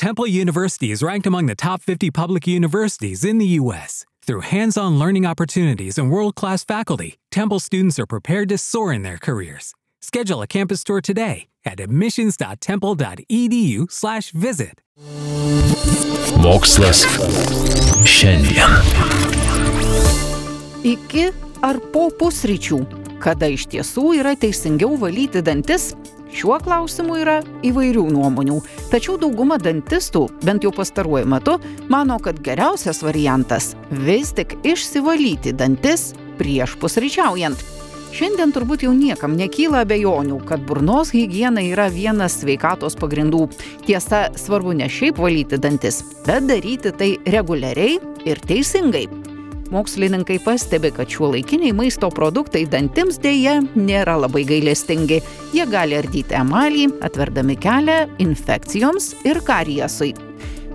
Temple University is ranked among the top 50 public universities in the U.S. Through hands on learning opportunities and world class faculty, Temple students are prepared to soar in their careers. Schedule a campus tour today at admissions.temple.edu/slash visit. Mokslas šiandien. Iki ar po pusryčių, kada iš tiesų yra teisingiau valyti dantis? Šiuo klausimu yra įvairių nuomonių, tačiau dauguma dantistų, bent jau pastaruoju metu, mano, kad geriausias variantas vis tik išsivalyti dantis prieš pusryčiaujant. Šiandien turbūt jau niekam nekyla abejonių, kad burnos hygiena yra vienas sveikatos pagrindų. Tiesa, svarbu ne šiaip valyti dantis, bet daryti tai reguliariai ir teisingai. Mokslininkai pastebi, kad šiuo laikiniai maisto produktai dantims dėje nėra labai gailestingi. Jie gali ardyti emalį, atverdami kelią infekcijoms ir kariesui.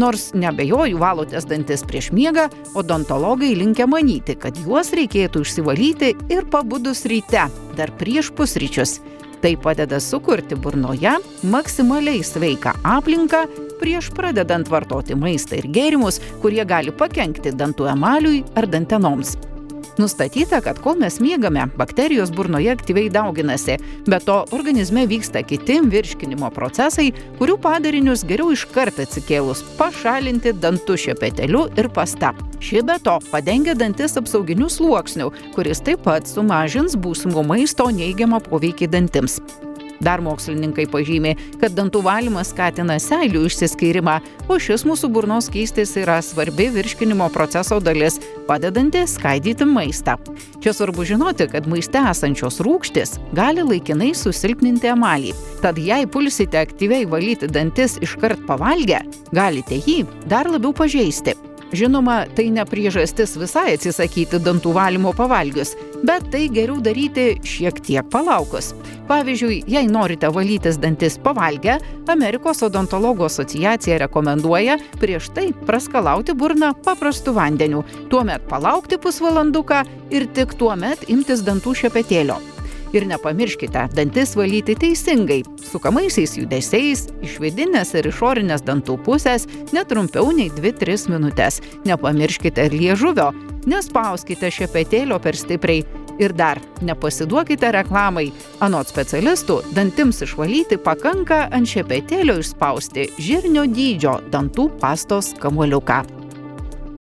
Nors nebejoju valotės dantis prieš miegą, odontologai linkia manyti, kad juos reikėtų išsivalyti ir pabudus ryte, dar prieš pusryčius. Tai padeda sukurti burnoje maksimaliai sveiką aplinką prieš pradedant vartoti maistą ir gėrimus, kurie gali pakengti dantų emaliui ar dantenoms. Nustatyta, kad kol mes miegame, bakterijos burnoje aktyviai dauginasi, bet to organizme vyksta kiti virškinimo procesai, kurių padarinius geriau iškart atsikėlus pašalinti dantų šepeteliu ir pasta. Ši be to padengia dantis apsauginiu sluoksniu, kuris taip pat sumažins būsimo maisto neigiamą poveikį dantims. Dar mokslininkai pažymė, kad dantų valymas skatina seilių išsiskairimą, o šis mūsų burnos keistis yra svarbi virškinimo proceso dalis, padedanti skaidyti maistą. Čia svarbu žinoti, kad maiste esančios rūkštis gali laikinai susilpninti emalį. Tad jei pulsite aktyviai valyti dantis iškart pavalgę, galite jį dar labiau pažeisti. Žinoma, tai ne priežastis visai atsisakyti dantų valymo pavalgius, bet tai geriau daryti šiek tiek palaukus. Pavyzdžiui, jei norite valytis dantis pavalgę, Amerikos odontologų asociacija rekomenduoja prieš tai praskalauti burną paprastu vandeniu, tuomet palaukti pusvalanduką ir tik tuomet imtis dantų šepetėlio. Ir nepamirškite dantis valyti teisingai, sukamaisiais judesiais, iš vidinės ir išorinės dantų pusės netrumpiau nei 2-3 minutės. Nepamirškite ir liežuvio, nespauskite šepetėlio per stipriai. Ir dar nepasiduokite reklamai. Anot specialistų, dantims išvalyti pakanka ant šepetėlio išspausti žirnio dydžio dantų pastos kamuoliuką.